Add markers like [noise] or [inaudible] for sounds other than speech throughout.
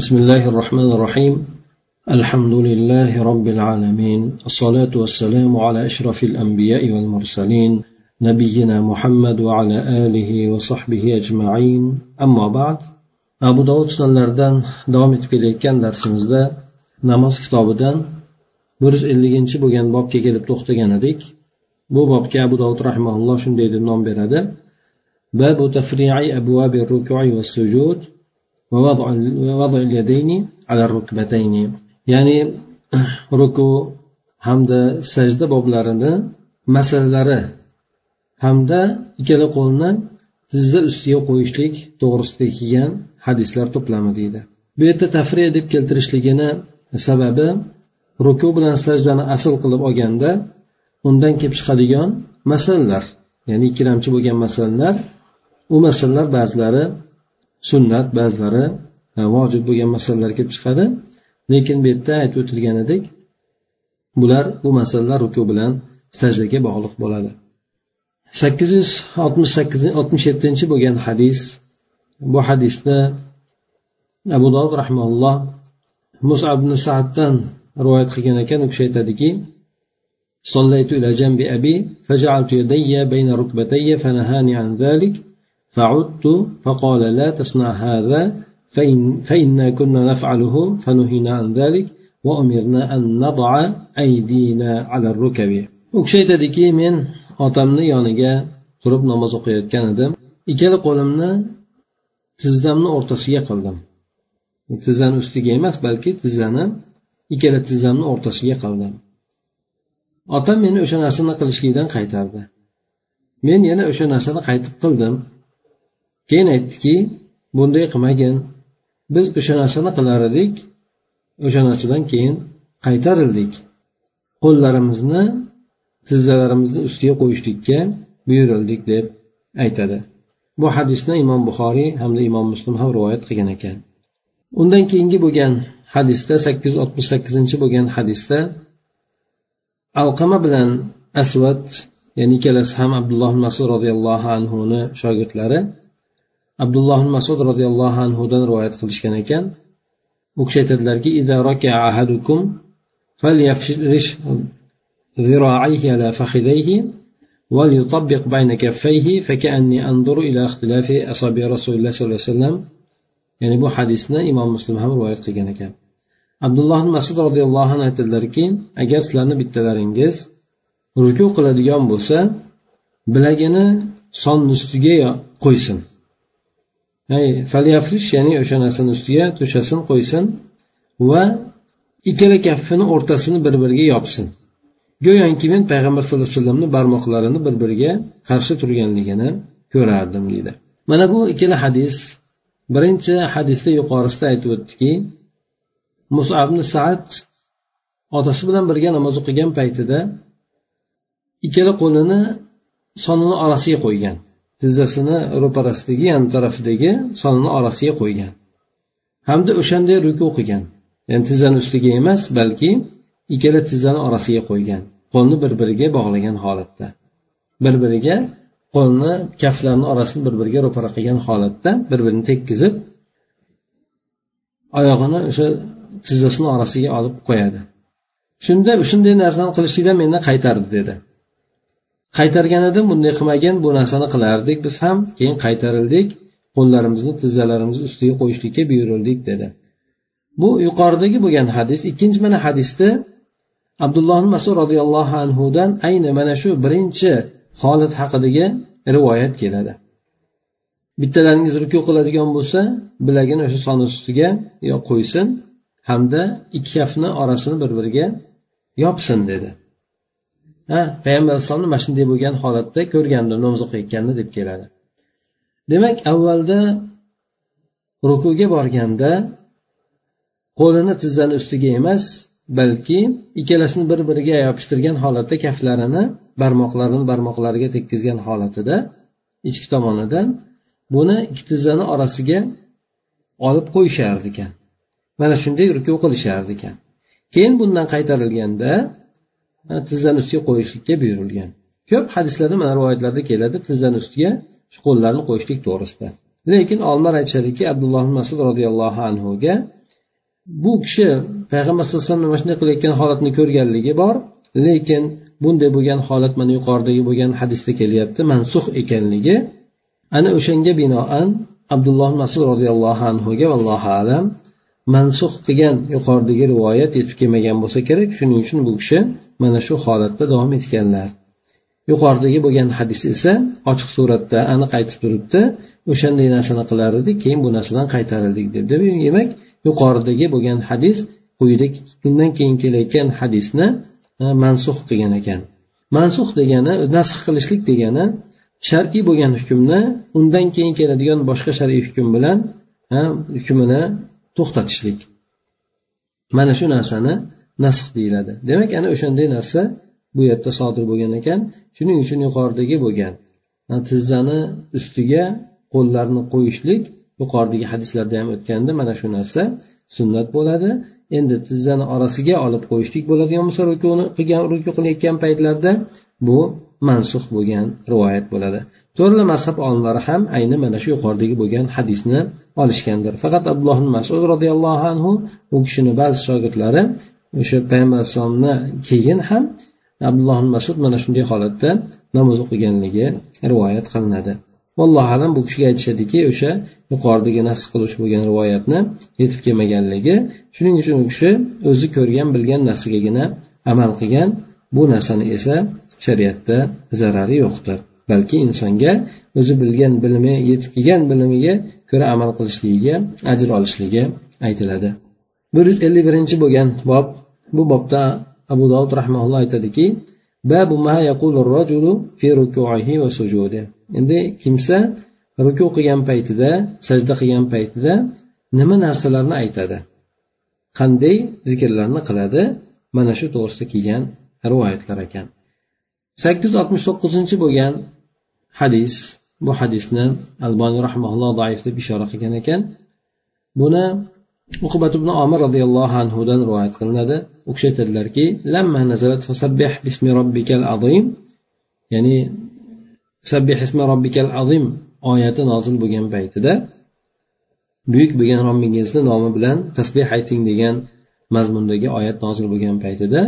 بسم الله الرحمن الرحيم الحمد لله رب العالمين الصلاة والسلام على أشرف الأنبياء والمرسلين نبينا محمد وعلى آله وصحبه أجمعين أما بعد أبو داود sunanlaridan davom etib kelayotgan darsimizda namoz kitobidan bir yuz elliginchi bo'lgan bobga kelib to'xtagan edik bu bobga abu dovud rahimaulloh shunday deb nom beradi babu tafri'i abwabi ruku'i va sujud ووضع اليدين على الركبتين ya'ni [clears throat] ruku hamda sajda boblarini masalalari hamda ikkala qo'lni tizza ustiga qo'yishlik to'g'risida kelgan hadislar to'plami deydi bu yerda tafriya deb keltirishligini sababi ruku bilan sajdani asl qilib olganda undan kelib chiqadigan masalalar ya'ni ikkilamchi bo'lgan masalalar u masalalar ba'zilari sunnat ba'zilari vojib bo'lgan masalalar kelib chiqadi lekin bu yerda aytib o'tilgan edik bular bu masalalar ruku bilan sajdaga bog'liq bo'ladi sakkiz yuz oltmish sakkiz oltmish yettinchi bo'lgan hadis bu hadisda abu dovud rahmaulloh musab ibn saaddan rivoyat qilgan ekan u kishi aytadiki صليت إلى جنب أبي فجعلت يدي بين ركبتي فنهاني عن ذلك فعدت فقال لا تصنع هذا فإن فإنا كنا نفعله فنهينا عن ذلك وأمرنا أن نضع أيدينا على الركب u kishi aytadiki men otamni yoniga turib namoz o'qiyotgan edim ikkala qo'limni tizzamni o'rtasiga qildim tizzani ustiga emas balki tizzani ikkala tizzamni o'rtasiga qildim otam meni o'sha narsani qilishlikdan qaytardi men yana o'sha narsani qaytib qildim Keyin aytdiki bunday qilmagin. Biz o'sha narsani qilar edik o'sha narsadan keyin qaytarildik. Qo'llarimizni tizzalarimizni ustiga qo'yishlikka buyurildik deb aytadi. Bu hadisni imom buxoriy hamda imom muslim ham rivoyat qilgan ekan. Undan keyingi bo'lgan hadisda sakkiz yuz oltmish sakkizinchi bo'lgan hadisda alqama bilan asvad ya'ni ikkalasi ham abdulloh masud roziyallohu anhuni shogirdlari abdulloh masud roziyallohu anhudan rivoyat qilishgan ekan u kishi aytadilarki ذراعيه على فخذيه وليطبق بين كفيه فكأني أنظر إلى اختلاف أصابع رسول الله صلى الله عليه وسلم ya'ni bu hadisni imom muslim ham rivoyat qilgan ekan abdulloh masud roziyallohu anhu aytadilarki agar sizlarni bittalaringiz ruku qiladigan bo'lsa bilagini sonni ustiga qo'ysin falyafrish Ya'ni o'sha narsani ustiga to'shasin qo'ysin va ikkala kaffini o'rtasini bir biriga yopsin. Go'yoki men payg'ambar sallallohu alayhi vasallamni barmoqlarini bir biriga qarshi turganligini ko'rardim deydi. Mana bu ikkala hadis. Birinchi hadisda yuqorisida aytib o'tdiki musabni saad otasi bilan birga namoz o'qigan paytida ikkala qo'lini sonini orasiga qo'ygan. Tizzasini ro'parasidagi yan tarafidagi sonini orasiga qo'ygan. Hamda o'shanday ruku qilgan ya'ni tizzani ustiga emas balki ikkala tizzani orasiga qo'ygan. Qo'lni bir biriga bog'lagan holatda. Bir biriga qo'lni kaftlarni orasini bir biriga ro'para qilgan holatda bir birini tekkizib oyog'ini o'sha tizzasini orasiga olib qo'yadi. Shunda shunday narsani qilishlikdan meni qaytardi dedi. Qaytargan edim bunday qilmagin bu narsani qilardik biz ham keyin qaytarildik qo'llarimizni tizzalarimizni ustiga qo'yishlikka buyurildik dedi. Bu yuqoridagi bo'lgan hadis ikkinchi mana hadisda abdulloh masud roziyallohu anhudan ayni mana shu birinchi holat haqidagi rivoyat keladi. Bittalaringiz ruku qiladigan bo'lsa bilagini o'sha son ustiga qo'ysin hamda ikki kaftni orasini bir biriga yopsin dedi. Ha payg'ambar alayhissalomni mana shunday bo'lgan holatda ko'rgandim namoz o'qiyotganini deb keladi. Demak avvalda rukuga borganda qo'lini tizzani ustiga emas balki ikkalasini bir biriga yopishtirgan holatda kaftlarini barmoqlarini barmoqlariga tekkizgan holatida ichki tomonidan buni ikki tizzani orasiga olib qo'yishar ekan. Mana shunday ruku qilishardi ekan. Keyin bundan qaytarilganda tizzani ustiga qo'yishlikka buyurilgan. Ko'p hadislarda mana rivoyatlarda keladi tizzani ustiga qo'llarni qo'yishlik to'g'risida. Lekin olimlar aytishadiki abdulloh masud roziyallohu anhuga bu kishi payg'ambar sallallohu alayhi vasallam mana shunday qilayotgan holatni ko'rganligi bor lekin bunday bo'lgan holat mana yuqoridagi bo'lgan hadisda kelyapti mansux ekanligi. Ana o'shanga binoan abdulloh masud roziyallohu anhuga vallohu alam mansuh qilgan yuqoridagi rivoyat yetib kelmagan bo'lsa kerak shuning uchun bu kishi mana shu holatda davom etganlar. Yuqoridagi bo'lgan hadis esa ochiq suratda aniq aytib turibdi o'shanday narsani qilar edik keyin bu narsadan qaytarildik deb. Demak yuqoridagi bo'lgan hadis quyida undan keyin kelayotgan hadisni e, mansuh qilgan ekan. Mansuh degani nasx qilishlik degani shar'iy bo'lgan hukmni undan keyin keladigan boshqa shar'iy hukm bilan e, hukmini to'xtatishlik. Mana shu narsani nasx deyiladi. Demak ana o'shanday narsa bu yerda sodir bo'lgan ekan. Shuning uchun yuqoridagi bo'lgan tizzani ustiga qo'llarni qo'yishlik yuqoridagi hadislarda ham o'tganda mana shu narsa sunnat bo'ladi. Endi tizzani orasiga olib qo'yishlik bo'ladigan bo'lsa rukuni qilgan ruku qilayotgan paytlarda bu mansux bo'lgan rivoyat bo'ladi. To'rtla mazhab olimlari ham ayni mana shu yuqoridagi bo'lgan hadisni olishgandir. Faqat abdulloh masud roziyallohu anhu u kishini ba'zi shogirdlari o'sha payg'ambar alayhissalomni keyin ham abdulloh masud mana shunday holatda namoz o'qiganligi rivoyat qilinadi. Vallohu alam bu kishiga aytishadiki o'sha yuqoridagi nasl qilish bo'lgan rivoyatni yetib kelmaganligi shuning uchun u kishi o'zi ko'rgan bilgan narsagagina amal qilgan. Bu narsani esa shariatda zarari yo'qdir. Balki insonga o'zi bilgan bilimi yetib kelgan bilimiga ko'ra amal qilishligiga ajr olishligi aytiladi. Bir yuz ellik birinchi bo'lgan bob bu bobda abu dovud rahmaulloh aytadiki endi kimsa ruku qilgan paytida sajda qilgan paytida nima narsalarni aytadi? Qanday zikrlarni qiladi? Mana shu to'g'risida kelgan rivoyatlar ekan. Sakkiz yuz oltmish to'qqizinchi bo'lgan hadis bu hadisni alboniy rahmaulloh zaif deb ishora qilgan ekan. Buni uqbat ibn omir roziyallohu anhudan rivoyat qilinadi. U kishi aytadilarki ya'ni sabbih ismi robbikal azim oyati nozil bo'lgan paytida buyuk bo'lgan robbingizni nomi bilan tasbeh ayting degan mazmundagi oyat nozil bo'lgan paytida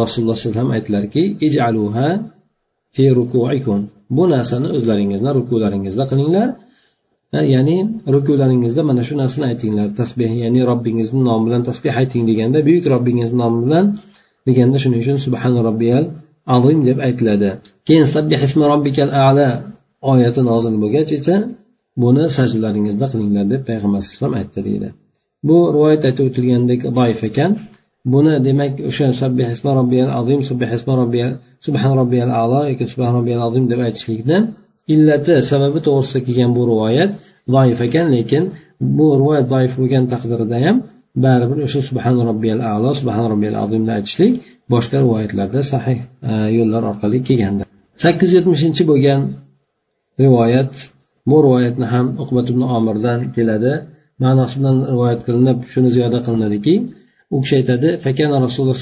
rasululloh alayhi vasallam aytdilarki ijaluha fi rukuikum. Bu narsani o'zlaringizda rukularingizda qilinglar. Ya'ni rukularingizda mana shu narsani aytinglar. Tasbeh ya'ni robbingizni nomi bilan tasbeh ayting deganda buyuk robbingizni nomi bilan deganda shuning uchun subhana robbiyal azim deb aytiladi. Keyin sabbih ismi robbikal ala oyati nozil bo'lgach esa buni sajdalaringizda qilinglar deb payg'ambar alayhisalom aytdi deydi. Bu rivoyat aytib o'tilgandek doif ekan. Buni demak o'sha sabbih robbiyal azim subbih robbiyal subhan robbiyal alo yoki subhan robbiyal azim deb aytishlikni illati sababi to'g'risida kelgan bu rivoyat doif ekan lekin bu rivoyat doif bo'lgan taqdirda ham baribir o'sha subhan robbiyal alo subhan robbiyal azimni aytishlik boshqa rivoyatlarda sahih e, yo'llar orqali kelganda. Sakkiz yuz yetmishinchi bo'lgan rivoyat bu rivoyatni ham uqbat ibn omirdan keladi. Ma'nosi bilan rivoyat qilinib shuni ziyoda qilinadiki u kishi aytadi fakana rasululloh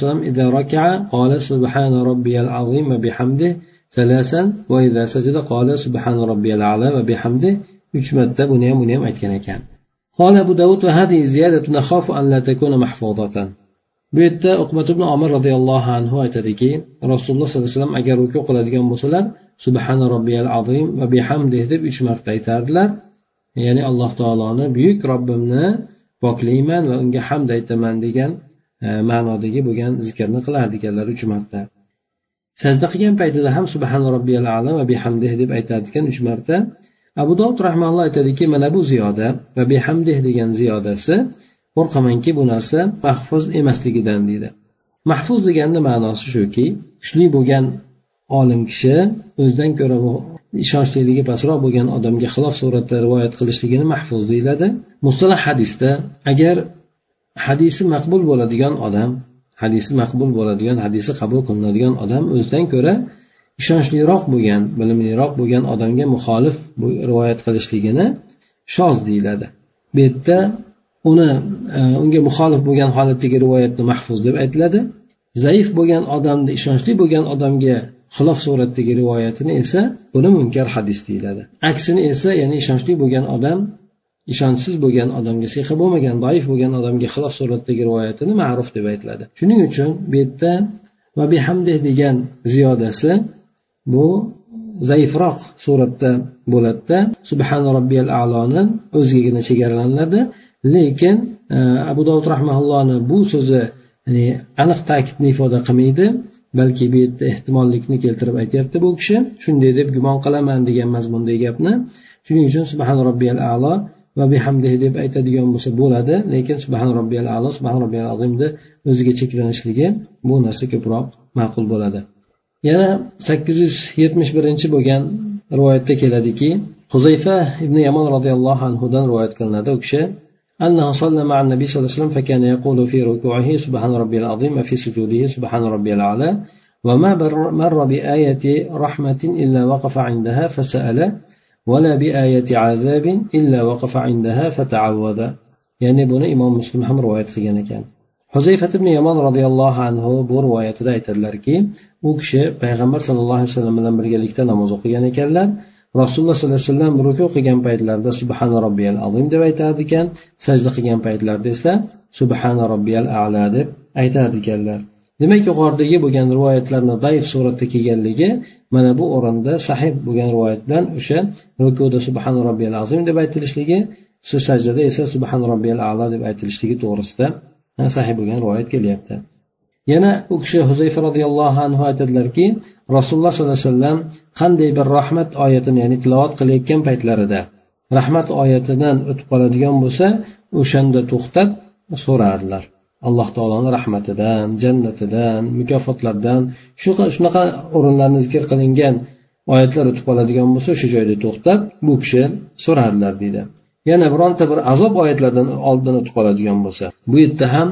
قال سبحان ربي العظيم وبحمده ثلاثا وإذا سجد قال سبحان ربي الأعلى وبحمده uch marta buni ham buni ham aytgan ekan قال أبو داود وهذه زيادة نخاف أن لا تكون محفوظة bu yerda uqbat ibn omir roziyallohu anhu aytadiki rasululloh sollallohu alayhi vasallam agar ruku qiladigan bo'lsalar subhana robbiyal azim va bihamdih deb uch marta aytardilar ya'ni alloh taoloni buyuk robbimni poklayman va unga hamd aytaman degan e, ma'nodagi bo'lgan zikrni qilardiganlar uch marta. Sajda qilgan paytida ham subhana robbiyal alam va bihamdih deb aytardikan uch marta. Abu dovud rahmanalloh aytadiki mana bu ziyoda va bihamdih degan ziyodasi qo'rqamanki bu narsa mahfuz emasligidan deydi. Mahfuz deganni ma'nosi shuki kuchli bo'lgan olim kishi o'zidan ko'ra ishonchliligi pastroq bo'lgan odamga xilof suratda rivoyat qilishligini mahfuz deyiladi. Mustalah hadisda agar hadisi maqbul bo'ladigan odam hadisi maqbul bo'ladigan hadisi qabul qilinadigan odam o'zidan ko'ra ishonchliroq bo'lgan bilimliroq bo'lgan odamga muxolif rivoyat qilishligini shoz deyiladi. Bu yerda uni e, unga muxolif bo'lgan holatdagi rivoyatni mahfuz deb aytiladi. Zaif bo'lgan odamni ishonchli bo'lgan odamga xilof suratdagi rivoyatini esa buni munkar hadis deyiladi. Aksini esa ya'ni ishonchli bo'lgan odam ishonchsiz bo'lgan odamga siha bo'lmagan doif bo'lgan odamga xilof suratdagi rivoyatini ma'ruf deb aytiladi. Shuning uchun bu yerda va bihamdih degan ziyodasi bu zaifroq suratda bo'ladida subhana robbiyal aloni o'zigagina chegaralanadi. Lekin e, abu dovud rahmaullohni bu so'zi ya'ni aniq ta'kidni ifoda qilmaydi. Balki bu yerda ehtimollikni keltirib aytyapti bu kishi. Shunday deb gumon qilaman degan mazmundagi gapni. Shuning uchun subhan robbiyal alo va bihamdihi deb aytadigan bo'lsa bo'ladi. Lekin subhan robbiyal alo subhan robbiyal azimni o'ziga cheklanishligi bu narsa ko'proq ma'qul bo'ladi. Yana sakkiz yuz yetmish birinchi bo'lgan rivoyatda keladiki huzayfa ibn yamon roziyallohu anhudan rivoyat qilinadi. U kishi أنه صلى مع النبي صلى الله عليه وسلم فكان يقول في ركوعه سبحان ربي العظيم وفي سجوده سبحان ربي الأعلى وما مر بآية رحمة إلا وقف عندها فسأل ولا بآية عذاب إلا وقف عندها فتعوذ. يعني بنا إمام مسلم هم رواية خيانة كان. huzayfat ibn yomon roziyallohu anhu bu rivoyatida aytadilarki u kishi payg'ambar sallallohu alayhi vasallam bilan birgalikda namoz o'qigan ekanlar rasululloh sollallohu alayhi vasallam ruku qilgan paytlarida subhana robbiyal azim deb aytar ekan sajda qilgan paytlarida esa subhana robbiyal ala deb aytar ekanlar demak yuqoridagi bo'lgan rivoyatlarni zaif suratda kelganligi mana bu o'rinda sahih bo'lgan rivoyat bilan o'sha rukuda subhana robbiyal azim deb aytilishligi sajdada esa subhana robbiyal ala deb aytilishligi to'g'risida sahih bo'lgan rivoyat kelyapti. Yana u kishi huzayfa roziyallohu anhu aytadilarki rasululloh sollallohu alayhi vasallam qanday bir rahmat oyatini ya'ni tilovat qilayotgan paytlarida rahmat oyatidan o'tib qoladigan bo'lsa o'shanda to'xtab so'rardilar. Alloh taoloni rahmatidan jannatidan mukofotlardan shunaqa o'rinlarni zikr qilingan oyatlar o'tib qoladigan bo'lsa o'sha joyda to'xtab bu kishi so'rardilar deydi. Yana bironta bir azob oyatlardan oldin o'tib qoladigan bo'lsa bu yerda ham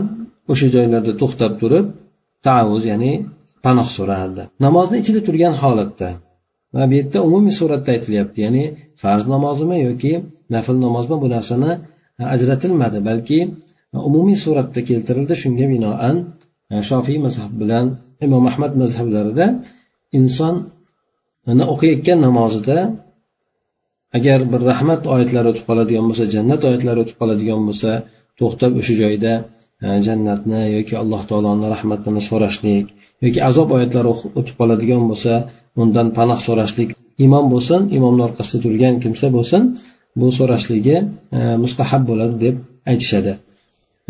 o'sha joylarda to'xtab turib taavuz ya'ni panoh so'rardi namozni ichida turgan holatda. Mana bu yerda umumiy suratda aytilyapti ya'ni farz namozimi yoki nafl namozmi bu narsani e, ajratilmadi balki e, umumiy suratda keltirildi. Shunga binoan e, shofiy mazhab bilan imom ahmad mazhablarida inson o'qiyotgan namozida agar bir rahmat oyatlari o'tib qoladigan bo'lsa jannat oyatlari o'tib qoladigan bo'lsa to'xtab o'sha joyda jannatni yoki alloh taoloni rahmatini so'rashlik yoki azob oyatlari o'tib qoladigan bo'lsa undan panoh so'rashlik. Imom bo'lsin imomni orqasida turgan kimsa bo'lsin bu so'rashligi e, mustahab bo'ladi deb aytishadi.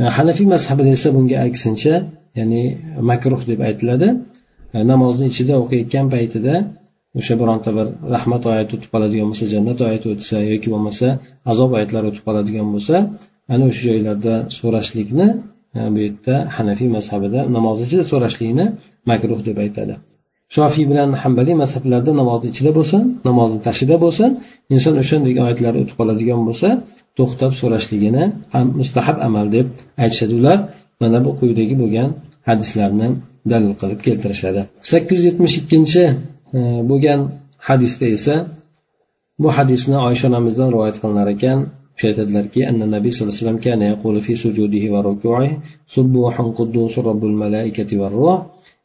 E, Hanafiy mazhabida esa bunga aksincha ya'ni makruh deb aytiladi. E, namozni ichida o'qiyotgan paytida o'sha bironta bir rahmat oyati o'tib qoladigan bo'lsa jannat oyati o'tsa yoki bo'lmasa azob oyatlari o'tib qoladigan bo'lsa ana o'sha joylarda so'rashlikni bu yerda hanafiy mazhabida namoz ichida so'rashlikni makruh deb aytadi. Shofiy bilan hambaliy mazhablarda namozni ichida bo'lsin namozni tashida bo'lsin inson o'shandek oyatlar o'tib qoladigan bo'lsa to'xtab so'rashligini ham mustahab amal deb aytishadi. Ular mana bu quyidagi bo'lgan hadislarni dalil qilib keltirishadi. sakkiz yuz yetmish ikkinchi e, bo'lgan hadisda esa bu hadisni oysha onamizdan rivoyat qilinar ekan. Shu aytadilarki anna nabiy sallallohu alayhi vasallam kana yaqulu fi sujudihi va ruku'ihi subbuhun quddus malaikati va ruh.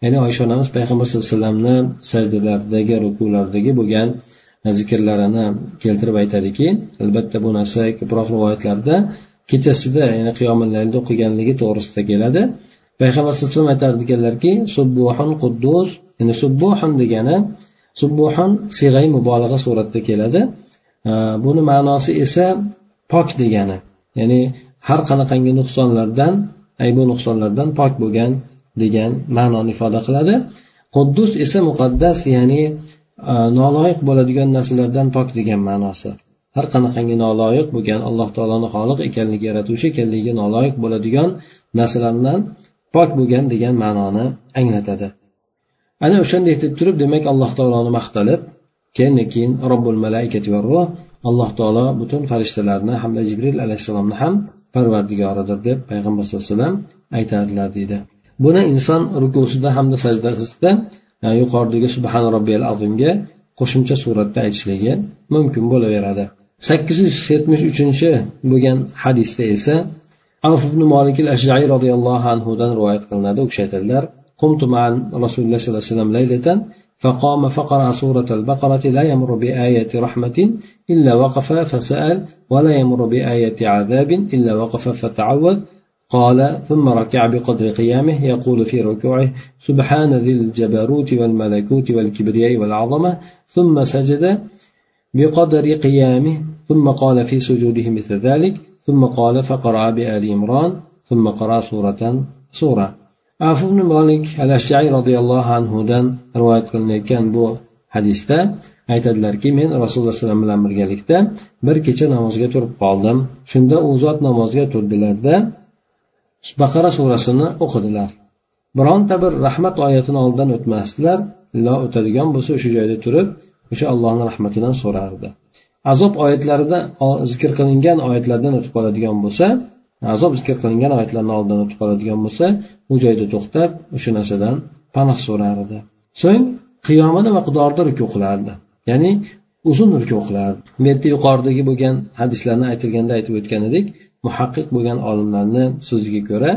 Ya'ni oysha onamiz payg'ambar sallallohu alayhi vasallamni sajdalaridagi rukulardagi bo'lgan zikrlarini keltirib aytadiki albatta bu narsa ko'proq rivoyatlarda kechasida ya'ni qiyomillaylda o'qiganligi to'g'risida keladi. Payg'ambar sallallohu alayhi vasallam aytar ekanlarki subbuhun quddus ya'ni subbuhun degani subbuhun sig'ay mubolag'a suratda keladi. Buni ma'nosi esa pok degani. Ya'ni har qanaqangi nuqsonlardan aybu nuqsonlardan pok bo'lgan degan ma'noni ifoda qiladi. Quddus esa muqaddas ya'ni e, noloyiq bo'ladigan narsalardan pok degan ma'nosi. Har qanaqangi noloyiq bo'lgan alloh taoloni xoliq ekanligi yaratuvchi ekanligiga noloyiq bo'ladigan narsalardan pok bo'lgan degan ma'noni anglatadi. Ana o'shanday deb turib demak alloh taoloni maqtalib keyin keyin robbul malaikati va ruh alloh taolo butun farishtalarni hamda jibril alayhissalomni ham parvardigoridir deb payg'ambar sallallohu alayhi vasallam aytadilar deydi. Buni inson rukusida hamda sajdasida e, yuqoridagi subhan robbiyal azimga qo'shimcha suratda aytishligi mumkin bo'laveradi. sakkiz yuz yetmish uchinchi bo'lgan hadisda esa avf ibn al roziyallohu anhudan rivoyat qilinadi. U kishi aytadilar qumtu man rasululloh sollallohu alayhi vasallam فقام فقرأ سورة البقرة لا يمر بآية رحمة إلا وقف فسأل ولا يمر بآية عذاب إلا وقف فتعوذ. قال ثم ركع بقدر قيامه يقول في ركوعه سبحان ذي الجبروت والملكوت والكبرياء والعظمة. ثم سجد بقدر قيامه. ثم قال في سجوده مثل ذلك. ثم قال فقرأ بآل عمران. ثم قرأ سورة سورة afu ibn molik al ashjai roziyallohu anhudan rivoyat qilinayotgan bu hadisda aytadilarki men rasululloh alayhi vasallam bilan birgalikda bir kecha namozga turib qoldim. Shunda u zot namozga turdilarda baqara surasini o'qidilar. Bironta bir rahmat oyatini oldidan o'tmasdilar. Illo o'tadigan bo'lsa o'sha joyda turib o'sha allohni rahmatidan so'rardi. Azob oyatlarida zikr qilingan oyatlardan o'tib qoladigan bo'lsa azob zikr qilingan oyatlarni oldidan o'tib qoladigan bo'lsa u joyda to'xtab o'sha narsadan panoh so'rar edi so'ng va qudorda ruku qilardi. Ya'ni uzun ruku qilardi. Bu yerda yuqoridagi bo'lgan hadislarni aytilganda aytib o'tgan edik muhaqqiq bo'lgan olimlarni so'ziga ko'ra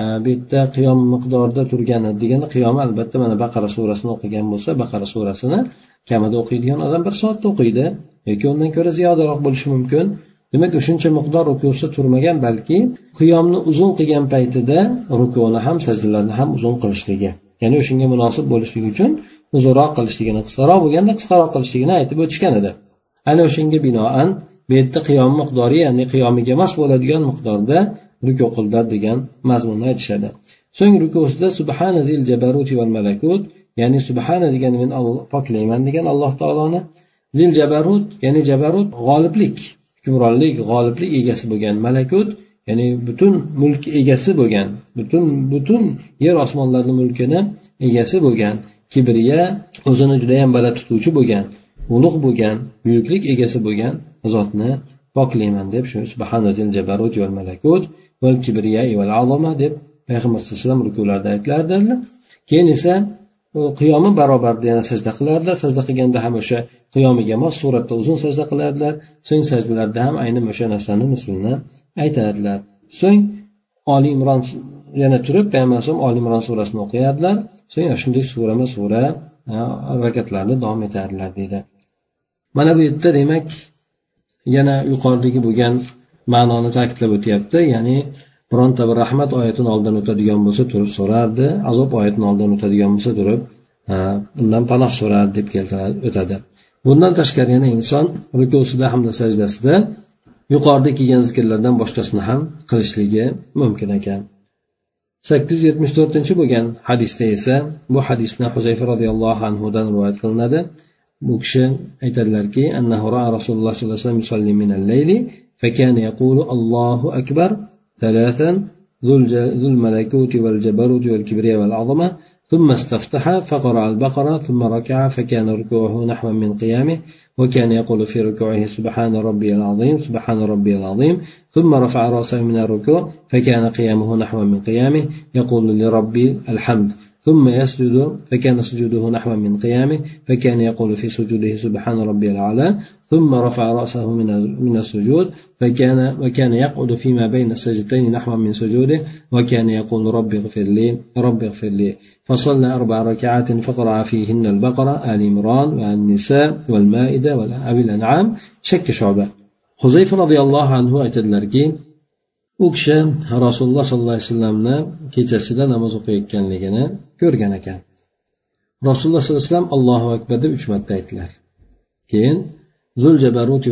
e, bu yerda qiyom miqdorida turgani deganda qiyomi albatta mana baqara surasini o'qigan bo'lsa baqara surasini kamida o'qiydigan odam bir soatda o'qiydi yoki undan ko'ra ziyodaroq bo'lishi mumkin. Demak o'shuncha miqdor rukusida turmagan balki qiyomni uzun qilgan paytida rukuni ham sajdalarni ham uzun qilishligi ya'ni o'shanga munosib bo'lishligi uchun uzunroq qilishligini qisqaroq bo'lganda qisqaroq qilishligini aytib o'tishgan edi. Ana o'shanga binoan bu yerda qiyom miqdori ya'ni qiyomiga mos bo'ladigan miqdorda ruku qildilar degan mazmunni aytishadi. So'ng rukusida subhana zil jabaruti val malakut ya'ni subhana degani men poklayman degan alloh taoloni. Zil jabarut ya'ni jabarut g'oliblik. Hukmronlik g'oliblik egasi bo'lgan malakut ya'ni butun mulk egasi bo'lgan butun butun yer osmonlarni mulkini egasi bo'lgan kibriya o'zini judayam baland tutuvchi bo'lgan ulug' bo'lgan buyuklik egasi bo'lgan zotni poklayman deb shu jabarut val malakut val kibriya val azoma deb payg'ambar alayhi vasallam rukularda aytilardilar keyin esa qiyomi barobarida yana sajda qilardilar. Sajda qilganda ham o'sha qiyomiga mos suratda uzun sajda qilardilar. So'ng sajdalarda ham aynan o'sha narsani mislini aytadilar so'ng oli imron yana turib payg'ambar alayhisalom oli imron surasini o'qiyardilar. So'ng shunday surama sura harakatlarni davom etadilar deydi mana bu yerda demak yana yuqoridagi bo'lgan ma'noni ta'kidlab o'tyapti. Ya'ni bironta bir rahmat oyatini oldidan o'tadigan bo'lsa turib so'rardi azob oyatini oldidan o'tadigan bo'lsa turib undan panoh so'rardi deb keltiradi o'tadi bundan tashqari yana inson rukusida hamda sajdasida yuqorida kelgan zikrlardan boshqasini ham qilishligi mumkin ekan sakkiz yuz yetmish to'rtinchi bo'lgan hadisda esa bu hadisni huzayfa roziyallohu anhudan rivoyat qilinadi bu kishi aytadilarki rasululloh sollallohu alayhi vasallam فكان يقول الله أكبر ثلاثا ذو الملكوت والجبروت والكبرياء والعظمة. ثم استفتح فقرأ البقرة ثم ركع فكان ركوعه نحو من قيامه وكان يقول في ركوعه سبحان ربي العظيم سبحان ربي العظيم. ثم رفع رأسه من الركوع فكان قيامه نحو من قيامه يقول لربي الحمد. ثم يسجد فكان سجوده نحو من قيامه فكان يقول في سجوده سبحان ربي الأعلى ثم رفع رأسه من من السجود فكان وكان يقعد فيما بين السجدتين نحو من سجوده وكان يقول رب اغفر لي رب اغفر لي. فصلى أربع ركعات فقرأ فيهن البقرة آل عمران والنساء والمائدة والأنعام شك شعبة. حذيفة رضي الله عنه aytadilarki u kishi rasululloh sollallohu alayhi vasallamni kechasida namoz o'qiyotganligini ko'rgan ekan. Rasululloh sollallohu alayhi vasallam allohu akbar deb uch marta aytdilar. Keyin zul jabarut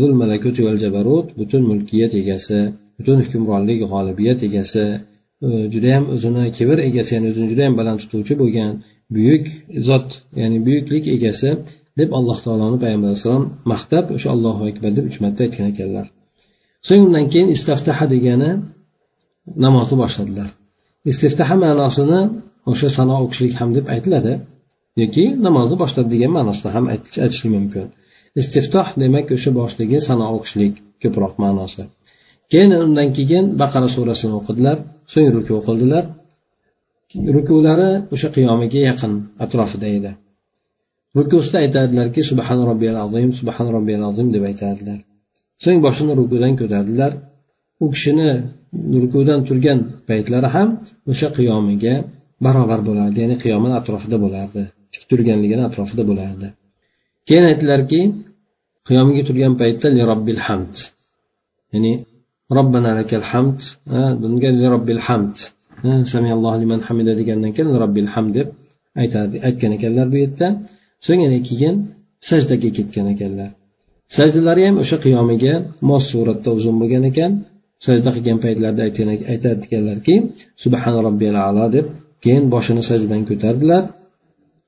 zul malakut val jabarut butun mulkiyat egasi butun hukmronlik g'olibiyat egasi e, judayam o'zini kibr egasi ya'ni o'zini judayam baland tutuvchi bo'lgan buyuk zot ya'ni buyuklik egasi deb alloh taoloni payg'ambar alayhissalom maqtab o'sha allohu akbar deb uch marta aytgan ekanlar. So'ng undan keyin istaftaha degani namozni boshladilar. Istiftaha ma'nosini o'sha sano o'qishlik ham deb aytiladi yoki namozni boshladi degan ma'nosida ham aytishlik mumkin. Istiftoh demak o'sha boshligi sano o'qishlik ko'proq ma'nosi. Keyin undan keyin baqara surasini o'qidilar so'ng ruku qildilar. Rukulari o'sha qiyomiga yaqin atrofida edi. Rukusida aytadilarki subhan robbiyal azim subhan robbiyal azim deb aytadilar. So'ng boshini rukudan ko'tardilar. U kishini rukudan turgan paytlari ham o'sha qiyomiga barobar bo'lardi ya'ni qiyomini atrofida bo'lardi turganligini atrofida bo'lardi. Keyin aytdilarki qiyomiga turgan paytda li robbil hamd. Ya'ni robbana lakal hamd bunga li robbil hamd. Samiallohu liman hamida degandan keyin robbil hamd deb aytadi aytgan ekanlar bu yerda. So'ng keyin sajdaga ketgan ekanlar. Sajdalari ham o'sha qiyomiga mos suratda uzun bo'lgan ekan. Sajda qilgan paytlarida aytadi ekanlarki subhana robbiyal ala deb keyin boshini sajdadan ko'tardilar.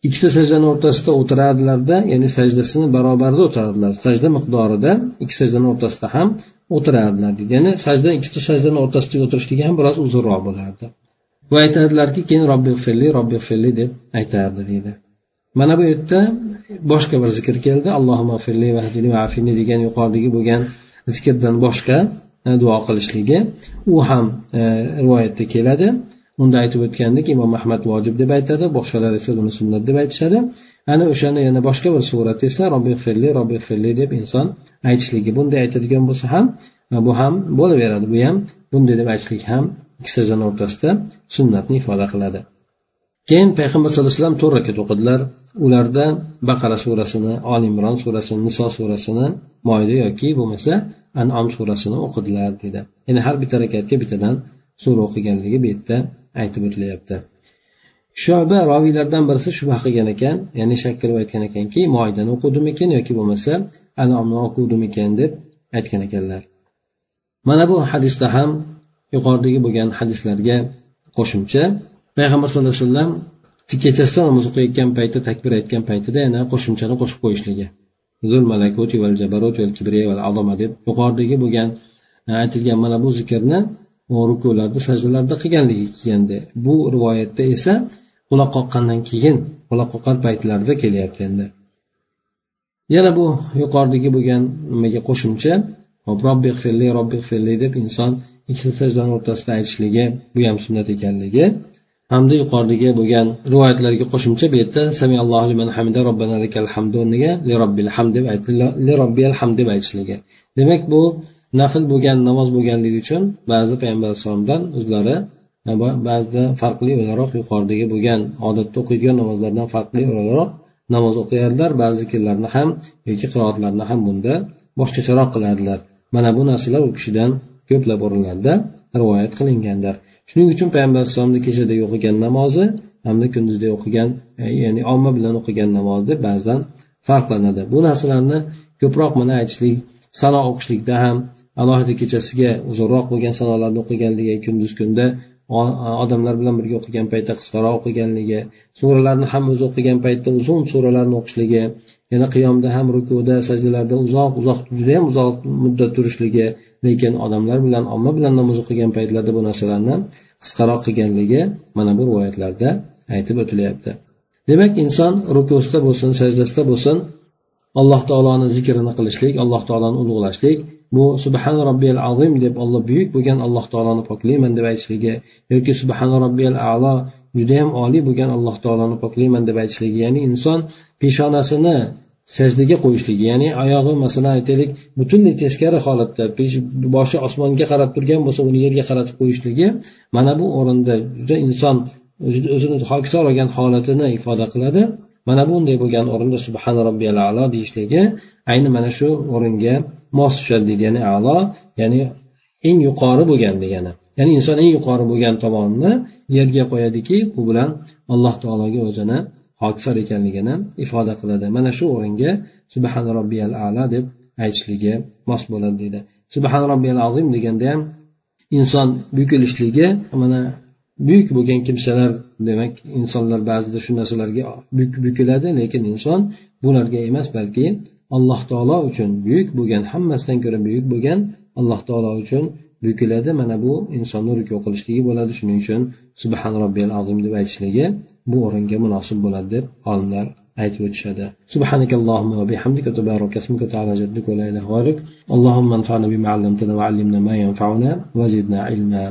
Ikkita sajdani o'rtasida o'tirardilarda ya'ni sajdasini barobarida o'tirardilar. Sajda miqdorida ikki sajdani o'rtasida ham o'tirardilar deydi ya'ni sajda ikkita sajdani o'rtasida o'tirishligi ham biroz uzunroq bo'lardi. Va aytardilarki keyin robbi filli robbi filli deb aytardi deydi. Mana bu yerda boshqa bir zikr keldi. Allohimma vahdini va degan yuqoridagi bo'lgan zikrdan boshqa e, duo qilishligi. U ham e, rivoyatda keladi. Unda aytib o'tgandik imom ahmad vojib deb aytadi boshqalar esa buni sunnat deb aytishadi. Ana o'shani yana boshqa bir surat esa robbi firli robbi firli deb inson aytishligi. Bunday aytadigan bo'lsa ham e, bu ham bo'laveradi bu ham bunday deb aytishlik ham ikki sajani o'rtasida sunnatni ifoda qiladi. Keyin payg'ambar sallallohu alayhi vasallam to'rt rakat o'qidilar. Ularda baqara surasini oli imron surasini niso surasini moyda yoki bo'lmasa anom surasini o'qidilar deydi ya'ni har bitta rakatga bittadan sura o'qiganligi bu yerda aytib o'tilyapti shoba roviylardan birisi shubha qilgan ekan ya'ni shak qilib aytgan ekanki moydani o'quvdimikin yoki bo'lmasa anomni o'quvdimikin deb aytgan ekanlar. Mana bu hadisda ham yuqoridagi bo'lgan hadislarga qo'shimcha payg'ambar sallallohu alayhi vasallam kechasida namoz o'qiyotgan paytda takbir aytgan paytida yana qo'shimchani qo'shib qo'yishligi. Zul malakuti val jabarut val kibriya val azoma deb yuqoridagi bo'lgan e, aytilgan mana bu zikrni rukularda sajdalarda qilganligi kelganda bu rivoyatda esa quloq qoqqandan keyin quloq qoqqan paytlarida kelyapti endi. Yana bu yuqoridagi bo'lgan nimaga qo'shimcha robbi firli robbi firli deb inson ikkita sajdani o'rtasida aytishligi bu ham sunnat ekanligi. Hamda yuqoridagi bo'lgan rivoyatlarga qo'shimcha bu yerda samiallohu liman hamida robbana lakal hamdu o'rniga li robbil hamd deb li robbiyal hamd deb aytishligi. Demak bu nafl bo'lgan namoz bo'lganligi uchun ba'zi payg'ambar alayhissalomdan o'zlari e, ba'zida farqli o'laroq yuqoridagi bo'lgan odatda o'qiydigan namozlardan farqli o'laroq namoz o'qiyardilar ba'zi zikrlarni ham yoki qiroatlarni ham bunda boshqacharoq qilardilar mana bu narsalar u kishidan ko'plab o'rinlarda rivoyat qilingandir. Shuning uchun payg'ambar alayhissalomni kechada o'qigan namozi hamda kunduzda o'qigan e, ya'ni omma bilan o'qigan namozi ba'zan farqlanadi. Bu narsalarni ko'proq mana aytishlik sano o'qishlikda ham alohida kechasiga uzunroq bo'lgan sanolarni o'qiganligi kunduz kunda odamlar bilan birga o'qigan paytda qisqaroq o'qiganligi suralarni ham o'zi o'qigan paytda uzun suralarni o'qishligi yana qiyomda ham rukuda sajdalarda uzoq uzoq judayam uzoq muddat turishligi lekin odamlar bilan omma bilan namoz o'qigan paytlarda bu narsalarni qisqaroq qilganligi mana bu rivoyatlarda aytib o'tilyapti. Demak inson rukusda bo'lsin sajdasida bo'lsin alloh taoloni zikrini qilishlik alloh taoloni ulug'lashlik bu subhan robbiyal azim deb olloh buyuk bo'lgan alloh taoloni poklayman deb aytishligi yoki subhan robbiyal alo judayam oliy bo'lgan alloh taoloni poklayman deb aytishligi ya'ni inson peshonasini sajdaga qo'yishligi ya'ni oyog'i masalan aytaylik butunlay teskari holatda boshi osmonga qarab turgan bo'lsa uni yerga qaratib qo'yishligi mana bu o'rinda juda inson o'zini hokisor olgan holatini ifoda qiladi. Mana bunday bo'lgan o'rinda subhan robbiyal alo deyishligi ayni mana shu o'ringa mos tushadi deydi ya'ni alo ya'ni eng yuqori bo'lgan degani. Ya'ni inson eng yuqori bo'lgan tomonini yerga qo'yadiki bu bilan alloh taologa o'zini hokisor ekanligini ifoda qiladi. Mana shu o'ringa subhan robbiyal ala deb aytishligi mos bo'ladi deydi. Subhan robbiyal azim deganda ham inson buyukilishligi mana buyuk bo'lgan kimsalar demak insonlar ba'zida shu narsalarga bukiladi lekin inson bularga emas balki alloh taolo uchun buyuk bo'lgan hammasidan ko'ra buyuk bo'lgan alloh taolo uchun bukiladi mana bu insonni ruku qilishligi bo'ladi. Shuning uchun subhan robbiyal azim deb aytishligi bu o'ringa munosib bo'ladi deb olimlar aytib o'tishadi سبحانك اللهم وبحمدك تبارك اسمك وتعالى جدك ولا اله غيرك اللهم انفعنا بما علمتنا وعلمنا ما ينفعنا وزدنا علما